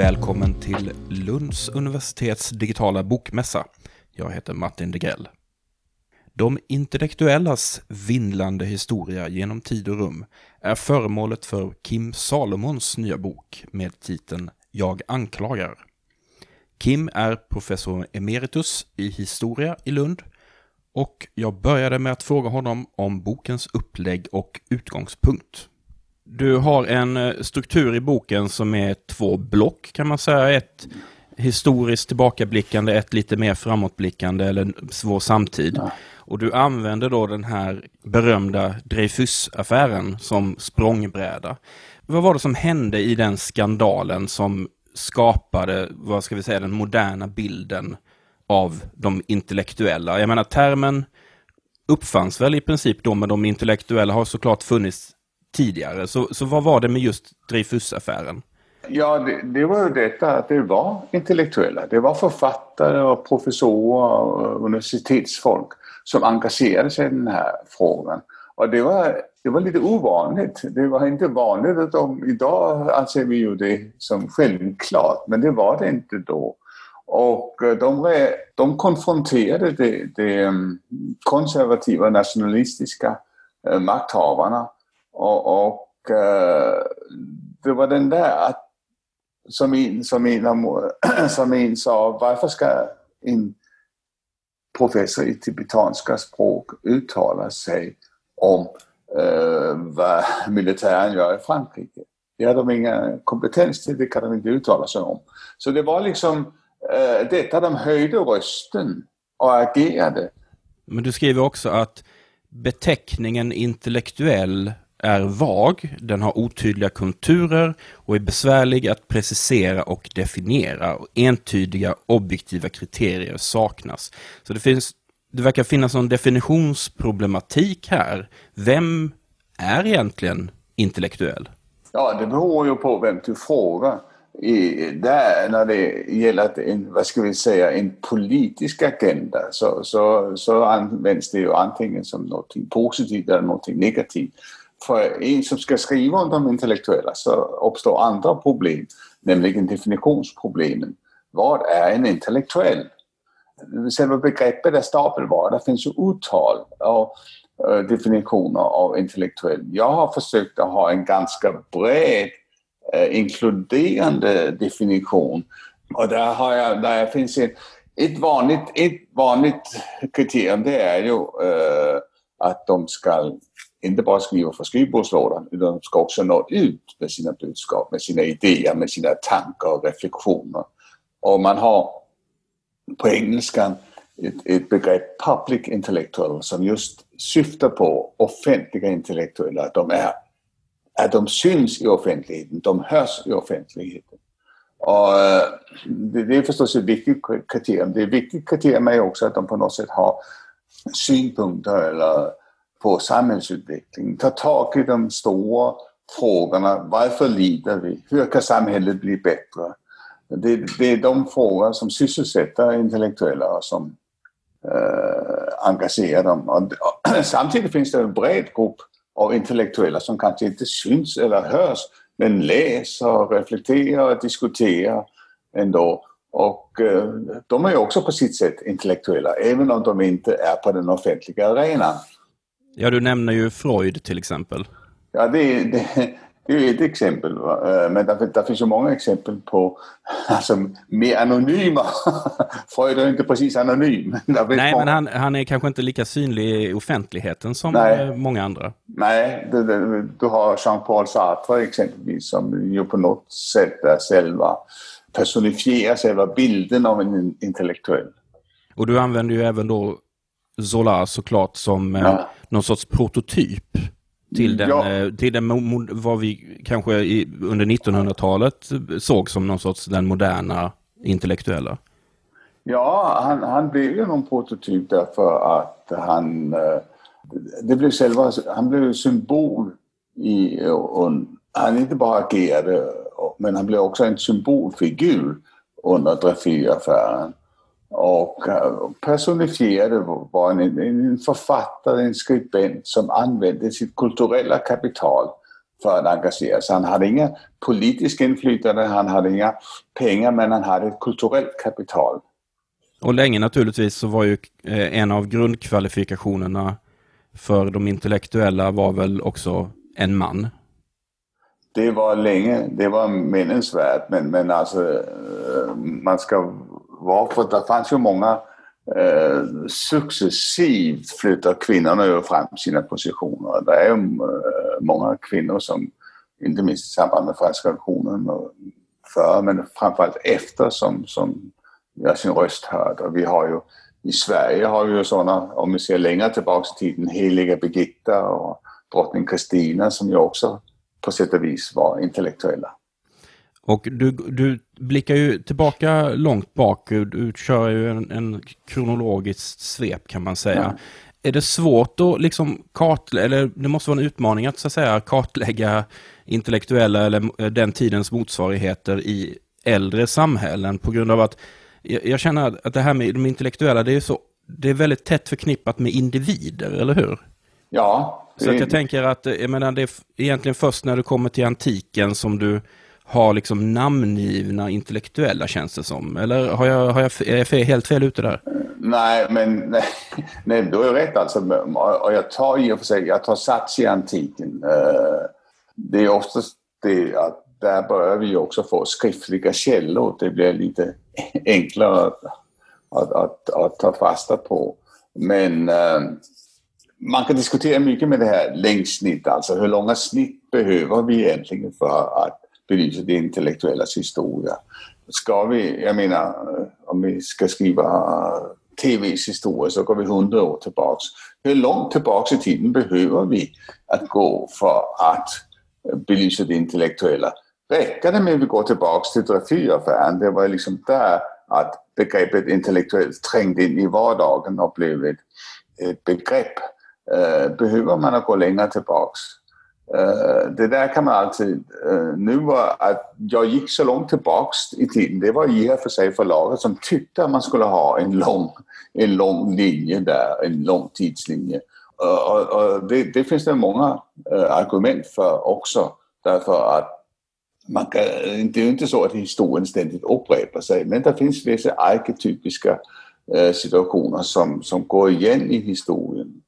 Välkommen till Lunds universitets digitala bokmässa. Jag heter Martin Degrell. De intellektuellas vindlande historia genom tid och rum är föremålet för Kim Salomons nya bok med titeln Jag anklagar. Kim är professor emeritus i historia i Lund och jag började med att fråga honom om bokens upplägg och utgångspunkt. Du har en eh, struktur i boken som är två block kan man säga. Ett historiskt tillbakablickande, ett lite mer framåtblickande eller svår samtid. Ja. Och du använder då den här berömda Dreyfusaffären som språngbräda. Vad var det som hände i den skandalen som skapade, vad ska vi säga, den moderna bilden av de intellektuella? Jag menar, termen uppfanns väl i princip då, men de intellektuella har såklart funnits tidigare. Så, så vad var det med just Dreyfusaffären? Ja, det, det, var ju detta att det var intellektuella. Det var författare och professorer och universitetsfolk som engagerade sig i den här frågan. Och det var, det var lite ovanligt. Det var inte vanligt att de, idag anser vi ju det som självklart, men det var det inte då. Och eh, de, de konfronterade de, de mm, konservativa nationalistiska eh, makthavarna och, och eh, det var den där att, som en, som, som sa, varför ska en professor i tibetanska språk uttala sig om eh, vad militären gör i Frankrike? Det har de ingen kompetens till, det kan de inte uttala sig om. Så det var liksom eh, detta de höjde rösten och agerade. Men du skriver också att beteckningen intellektuell är vag, den har otydliga konturer och är besvärlig att precisera och definiera. Och entydiga objektiva kriterier saknas. Så det, finns, det verkar finnas någon definitionsproblematik här. Vem är egentligen intellektuell? Ja, det beror ju på vem du frågar. I, där, när det gäller en, vad ska vi säga, en politisk agenda så, så, så används det ju antingen som något positivt eller något negativt för en som ska skriva om de intellektuella så uppstår andra problem, nämligen definitionsproblemen. Vad är en intellektuell? Själva begreppet är stapelvara, det finns ju uttal av eh, definitioner av intellektuell. Jag har försökt att ha en ganska bred eh, inkluderande definition och där, har jag, där finns ett, ett, vanligt, ett vanligt kriterium det är ju uh, att de ska inte bara skriva för skrivbordslådan utan de ska också nå ut med sina budskap, med sina idéer, med sina tankar och reflektioner. Och man har på engelskan ett, ett begrepp public intellectual som just syftar på offentliga intellektuella. Att de, är, att de syns i offentligheten, de hörs i offentligheten. Och eh, det, det är förstås ett viktigt kriterium. Det är ett viktigt kriterium är också att de på något sätt har synpunkter eller på samhällsutvecklingen. ta tag i de stora frågorna. Varför lider vi? Hur kan samhället bli bättre? Det, det är de frågor som sysselsätter intellektuella och som eh, engagerar dem. Och, och, samtidigt finns det en bred grupp av intellektuella som kanske inte syns eller hörs men läser, reflekterar och diskuterar ändå. Och eh, de är ju också på sitt sätt intellektuella även om de inte är på den offentliga arenan. Ja, du nämner ju Freud till exempel. Ja, det, det, det är ett exempel. Eh, men det, det finns ju många exempel på alltså, mer anonyma. Freud är inte precis anonym. Nej, men han, han är kanske inte lika synlig i offentligheten som Nej. Eh, många andra. Nej, det, det, du har Jean-Paul Sartre exempelvis som ju på något sätt är själva personifierar själva bilden av en intellektuell. Och du använder ju även då Zola såklart som eh, ja. någon sorts prototyp till den, ja. Eh, till den vad vi kanske i, under 1900-talet såg som någon sorts den moderna intellektuella. Ja, han, han blev ju någon prototyp därför att han, eh, det blev själva, han blev symbol i, och han inte bara agerade, men han blev också en symbolfigur under Dreyfusaffären och eh, personifierade var en, en författare, en skribent som använde sitt kulturella kapital för att engagera sig. Han hade inga politiska inflytande, han hade inga pengar, men han hade ett kulturellt kapital. Och länge naturligtvis så var ju eh, en av grundkvalifikationerna för de intellektuella var väl också en man. Det var länge, det var männens värld, men, men alltså eh, man ska var för det fanns ju många eh, successivt flyttar kvinnorna ju fram sina positioner. Det är ju eh, många kvinnor som, inte minst i samband med franska revolutionen, före men framförallt efter som, som gör sin röst hörd. Och vi har ju i Sverige har vi ju sådana, om vi ser längre tillbaks i tiden, heliga Birgitta och drottning Kristina som ju också på sätt och vis var intellektuella. Och du, du blickar ju tillbaka långt bak, du kör ju en, en kronologiskt svep kan man säga. Ja. Är det svårt att liksom kartlägga, eller det måste vara en utmaning att så att säga kartlägga intellektuella eller den tidens motsvarigheter i äldre samhällen på grund av att jag, jag känner att det här med de intellektuella, det är, så, det är väldigt tätt förknippat med individer, eller hur? Ja. Så att jag tänker att jag menar, det är egentligen först när du kommer till antiken som du har liksom namngivna intellektuella känns det som. Eller har jag, har jag, är jag fel, helt fel ute där? Nej, men nej, nej, du har rätt alltså. Och jag tar i och för sig, jag tar sats i antiken. Eh, det är oftast det att där börjar vi också få skriftliga källor. Det blir lite enklare att, att, att, att ta fasta på. Men eh, man kan diskutera mycket med det här längdsnitt, alltså hur långa snitt behöver vi egentligen för att belysa det intellektuellas historia. Ska vi, jag menar, om vi ska skriva TVs historia så går vi hundra år tillbaks. Hur långt tillbaks i tiden behöver vi att gå för att belysa det intellektuella? Räcker det med att vi går tillbaks till Dreyfusaffären? Det var liksom där att begreppet intellektuellt trängde in i vardagen och blev ett, ett begrepp. Eh, behöver man gå längre tillbaks? Eh, det där kan man alltid... Uh, nu var att jag gick så långt tillbaks i tiden, det var i och för sig förlaget som tyckte att man skulle ha en lång, en lång linje där, en lång tidslinje. Eh, och, och det, det, finns det många argument för också. Därför att man kan, det är ju inte så att historien ständigt upprepar sig, men det finns vissa arketypiska situationer som, som går igen i historien.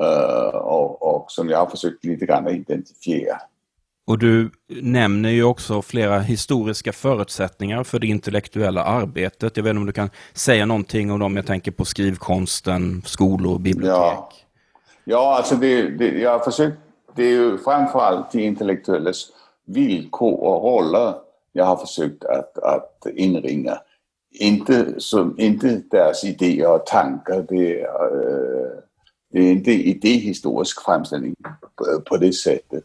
Uh, och, och, som jag har försökt lite grann identifiera. Och du nämner ju också flera historiska förutsättningar för det intellektuella arbetet. Jag vet inte om du kan säga någonting om dem. Jag tänker på skrivkonsten, skolor, bibliotek. Ja, ja alltså det, det, jag har försökt, det är ju framförallt de intellektuellas villkor och roller jag har försökt att, att inringa. Inte, som, inte deras idéer och tankar. Det, uh, det är inte idéhistorisk framställning på, det sättet.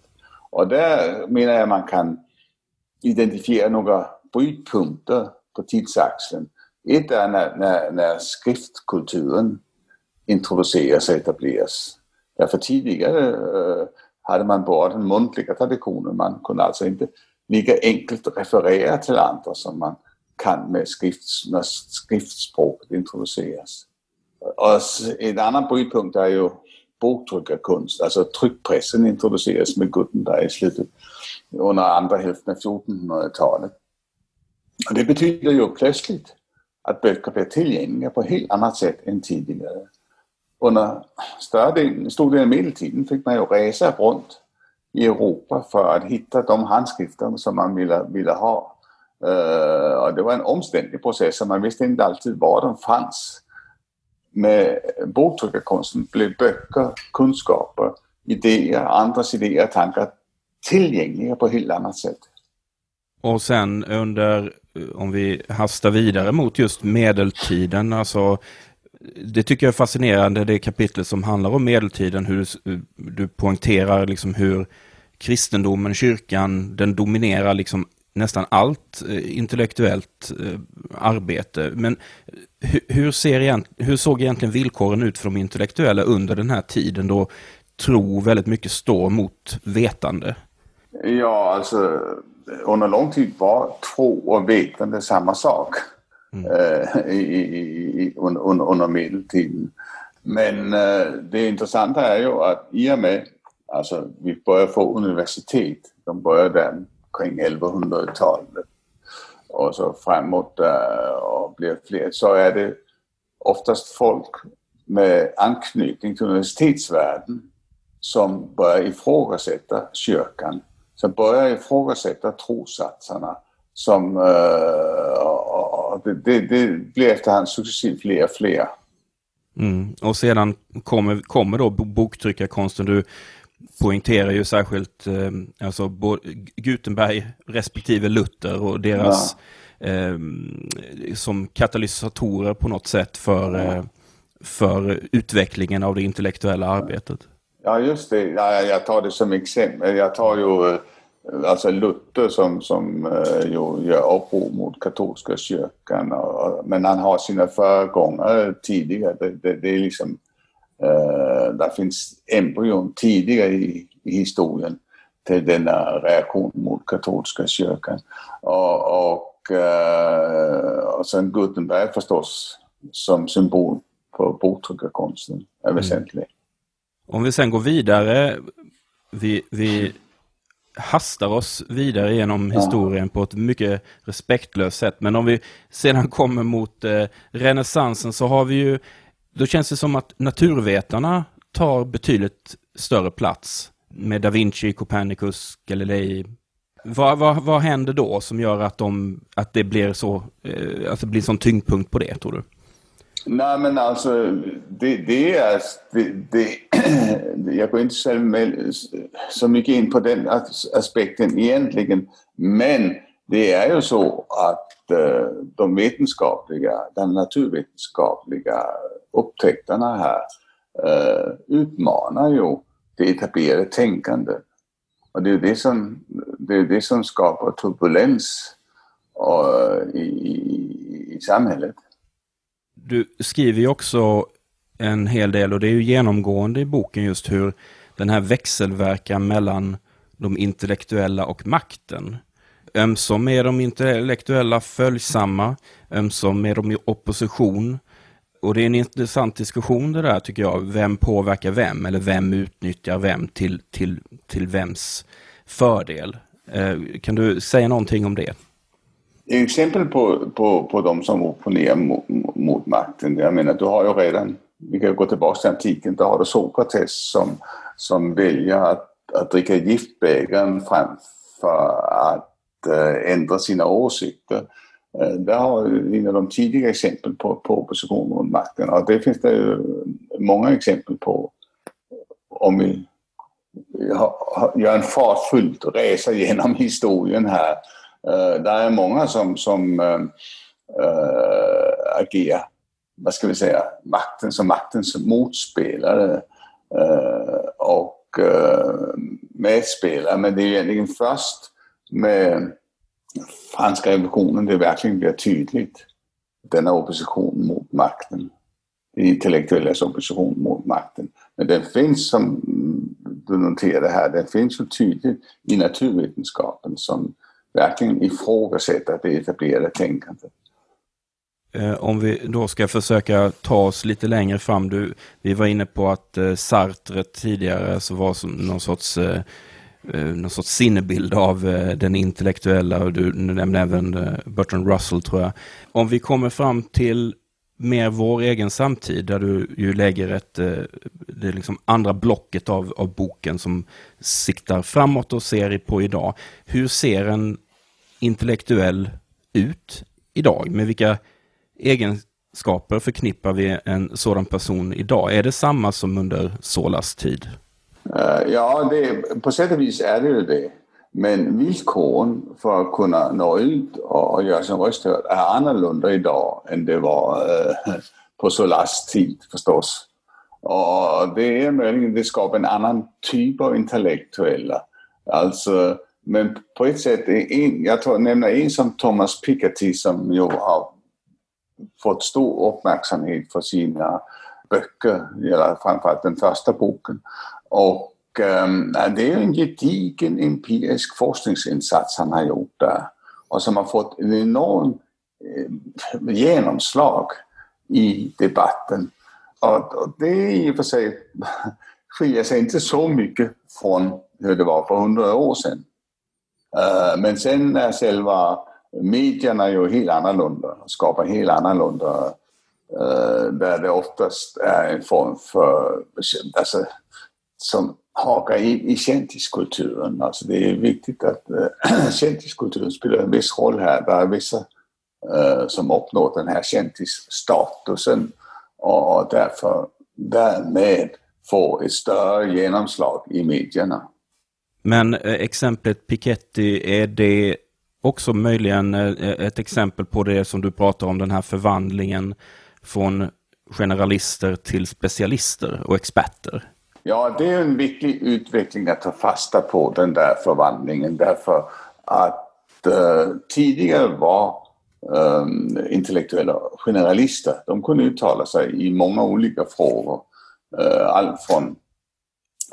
Och där menar jag man kan identifiera några brytpunkter på tidsaxeln. Ett är när, när, när skriftkulturen introduceras och etableras. Därför tidigare eh, hade man bara den muntliga traditionen. Man kunde alltså inte lika enkelt referera till andra som man kan med skrifts, när skriftspråket introduceras. Och en annan brytpunkt är ju boktryckarkonst, alltså tryckpressen introduceras med Gutenberg i slutet under andra hälften av 1400-talet. Och det betyder ju plötsligt att böcker blir tillgängliga på ett helt annat sätt än tidigare. Under större delen, stor del av medeltiden fick man ju resa runt i Europa för att hitta de handskrifter som man ville, ville ha. Uh, øh, och det var en omständlig process, och man visste inte alltid var de fanns med boktryckarkonsten blev böcker, kunskaper, idéer, andras idéer och tankar tillgängliga på ett helt annat sätt. Och sen under, eh, om vi hastar vidare mot just medeltiden, alltså det tycker jag är fascinerande, det kapitlet som handlar om medeltiden, hur du, eh, du poängterar liksom hur kristendomen, kyrkan, den dominerar liksom nästan allt eh, intellektuellt eh, arbete. Men hur, ser, hur såg egentligen villkoren ut för de intellektuella under den här tiden då tro väldigt mycket står mot vetande? Ja, alltså under lång tid var tro och vetande samma sak mm. äh, i, i, under, under medeltiden. Men äh, det intressanta är ju att i och med Alltså vi börjar få universitet. De börjar där kring 1100-talet. Och så framåt och blir fler. Så är det oftast folk med anknytning till universitetsvärlden som börjar ifrågasätta kyrkan. Som börjar ifrågasätta trossatserna. Som, uh, det, det, det blir efterhand successivt fler och fler. Mm. Och sedan kommer, kommer då boktryckarkonsten. Du poängterar ju särskilt eh, alltså Gutenberg respektive Luther och deras ja. eh, som katalysatorer på något sätt för, eh, för utvecklingen av det intellektuella arbetet. Ja, just det. Ja, jag tar det som exempel. Jag tar ju eh, alltså Luther som, som uh, ju gör uppror mot katolska kyrkan. Och, men han har sina föregångare tidigare. Det, det, det är liksom, uh, där finns embryon tidigare i, i historien till denna reaktion mot katolska kyrkan. Och, och, uh, och sen Gutenberg förstås som symbol för boktryckarkonsten är mm. väsentlig. Mm. Om vi sen går vidare, vi, vi hastar oss vidare genom historien på ett mycket respektlöst sätt. Men om vi sedan kommer mot eh, renässansen så har vi ju, då känns det som att naturvetarna tar betydligt större plats med Da Vinci, Copernicus, Galilei. Vad, vad, vad händer då som gör att, de, att det blir så, eh, att det blir sån tyngdpunkt på det, tror du? Nej men alltså det, det är... Det, det, jag går inte själv med, så mycket in på den aspekten egentligen. Men det är ju så att eh, de vetenskapliga, de naturvetenskapliga upptäckterna här eh, utmanar ju det etablerade tänkandet. Och det är det som, det, är det som skapar turbulens eh, i, i, i samhället. Du skriver ju också en hel del och det är ju genomgående i boken just hur den här växelverkan mellan de intellektuella och makten. Ömsom är de intellektuella följsamma, ömsom är de i opposition. Och det är en intressant diskussion det där tycker jag. Vem påverkar vem? Eller vem utnyttjar vem till, till, till vems fördel? Eh, kan du säga någonting om det? Exempel på, på, på de som opponerar mot, mot makten. Jag menar, du har ju redan, vi kan gå tillbaka till antiken, då har du Sokrates som, som väljer att, att dricka giftbägaren framför att äh, ändra sina åsikter. Eh, det har en av de tidiga exempel på, på opposition mot makten. Och det finns det ju många exempel på. Om vi gör en fartfull resa genom historien här. Eh, det är många som, som äh, agerar, vad ska vi säga, makten som maktens motspelare äh, och medspelare. Men det är egentligen först med franska revolutionen det verkligen blir tydligt. Denna opposition mot makten. Det intellektuellas opposition mot makten. Men den finns som du noterade här, den finns ju tydligt i naturvetenskapen som verkligen ifrågasätter det etablerade tänkandet. Eh, om vi då ska försöka ta oss lite längre fram. Du, vi var inne på att eh, Sartre tidigare så var som någon sorts, eh, eh, någon sorts sinnebild av eh, den intellektuella och du nämnde även eh, Bertrand Russell tror jag. Om vi kommer fram till mer vår egen samtid där du ju lägger ett, eh, det liksom andra blocket av, av boken som siktar framåt och ser på idag. Hur ser en intellektuell ut idag? Med vilka egenskaper förknippar vi en sådan person idag? Är det samma som under Solas tid? Uh, ja, det, på sätt och vis är det ju det. Men villkoren för att kunna nå ut och göra sin röst hörd är annorlunda idag än det var uh, på Solars tid förstås. Och det är möjligen, det skapar en annan typ av intellektuella. Alltså men på ett sätt, en, jag tror, nämner en som Thomas Piketty som ju har fått stor uppmärksamhet för sina böcker, eller framförallt den första boken. Och ehm, det är en gedigen empirisk forskningsinsats han har gjort där och som har fått en enorm eh, genomslag i debatten. Och, och det är i och för sig skiljer sig inte så mycket från hur det var för hundra år sedan. Eh, men sen är själva medierna ju helt annorlunda, skapar helt annorlunda eh, där det oftast är en form för, alltså, som hakar in i kändiskulturen. Alltså det är viktigt att eh, äh, kändiskulturen spelar en viss roll här. Det är vissa äh, som uppnår den här kändisstatusen och därför därmed får ett större genomslag i medierna. Men äh, exemplet Piketty, är det också möjligen ett exempel på det som du pratar om, den här förvandlingen från generalister till specialister och experter? Ja, det är en viktig utveckling att ta fasta på den där förvandlingen därför att eh, tidigare var eh, intellektuella generalister, de kunde uttala sig i många olika frågor. Eh, allt från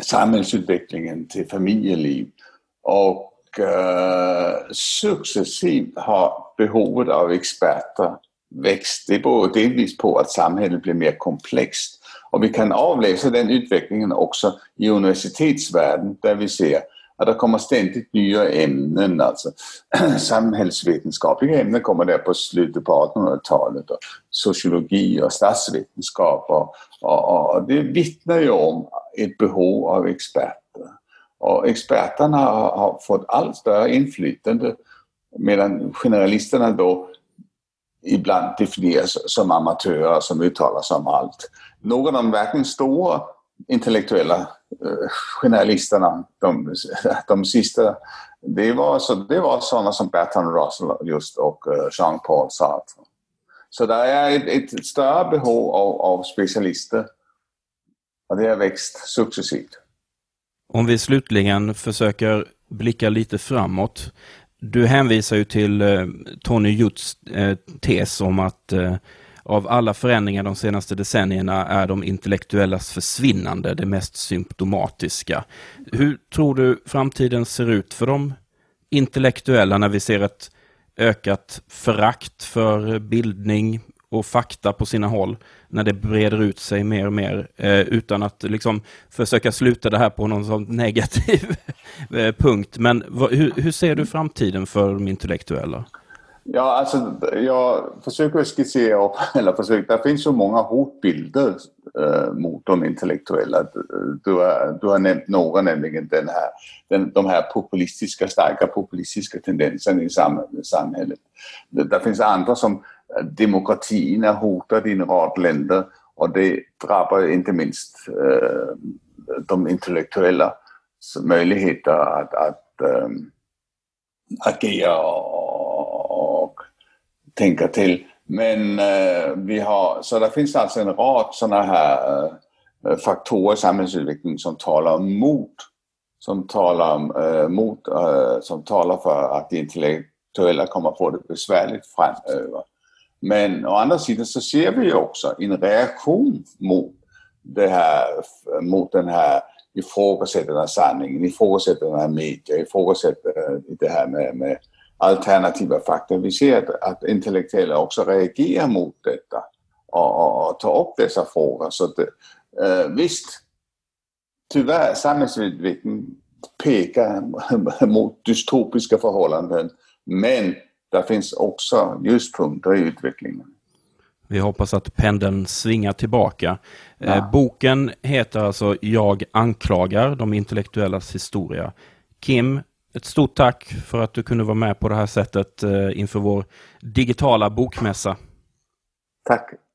samhällsutvecklingen till familjeliv. Och eh, successivt har behovet av experter växt. Det beror delvis på att samhället blir mer komplext. Och vi kan avläsa den utvecklingen också i universitetsvärlden där vi ser att det kommer ständigt nya ämnen. Alltså, samhällsvetenskapliga ämnen kommer där på slutet på 1800-talet. Och sociologi och statsvetenskap. Och, och, och, det vittnar ju om ett behov av experter. Och experterna har, har fått allt större inflytande medan generalisterna då ibland definieras som amatörer som uttalar sig om allt. Någon av de verkligen stora intellektuella eh, generalisterna, de, de sista, det var, så, det var sådana som Bertrand Russell just och eh, Jean-Paul Sartre. Så det är ett, ett större behov av, av specialister och det har växt successivt. Om vi slutligen försöker blicka lite framåt. Du hänvisar ju till eh, Tony Jutts eh, tes om att eh, av alla förändringar de senaste decennierna är de intellektuellas försvinnande det mest symptomatiska. Hur tror du framtiden ser ut för de intellektuella när vi ser ett ökat förakt för bildning och fakta på sina håll när det breder ut sig mer och mer eh, utan att liksom försöka sluta det här på någon sån negativ eh, punkt. Men hur, hur, ser du framtiden för de intellektuella? Ja, alltså jag försöker skissera upp, eller försöker, det finns så många hotbilder äh, mot de intellektuella. Du har, du har nämnt några, nämligen den här, den, de här populistiska, starka populistiska tendenserna i samhället. Det, det finns andra som eh, demokratin är hotad i en rad länder och det drabbar inte minst äh, de intellektuella möjligheter att, att äh, agera och tänka till. Men eh, vi har, så det finns alltså en rad sådana här eh, faktorer i samhällsutvecklingen som talar mot som talar, eh, mot, som talar för att de intellektuella kommer få det besvärligt framöver. Men å andra sidan så ser vi ju också en reaktion mot det här, mot den här ifrågasättandet av sanningen, ifrågasättandet av media, ifrågasättandet det här med, med alternativa fakta. Vi ser att, att intellektuella också reagerar mot detta och, och, och tar upp dessa frågor. Så att, eh, visst, tyvärr samhällsutvecklingen pekar mot dystopiska förhållanden men där finns också ljuspunkter i utvecklingen. Vi hoppas att pendeln svingar tillbaka. Ja. Eh, boken heter alltså Jag anklagar de intellektuellas historia. Kim, ett stort tack för att du kunde vara med på det här sättet eh, inför vår digitala bokmässa. Tack.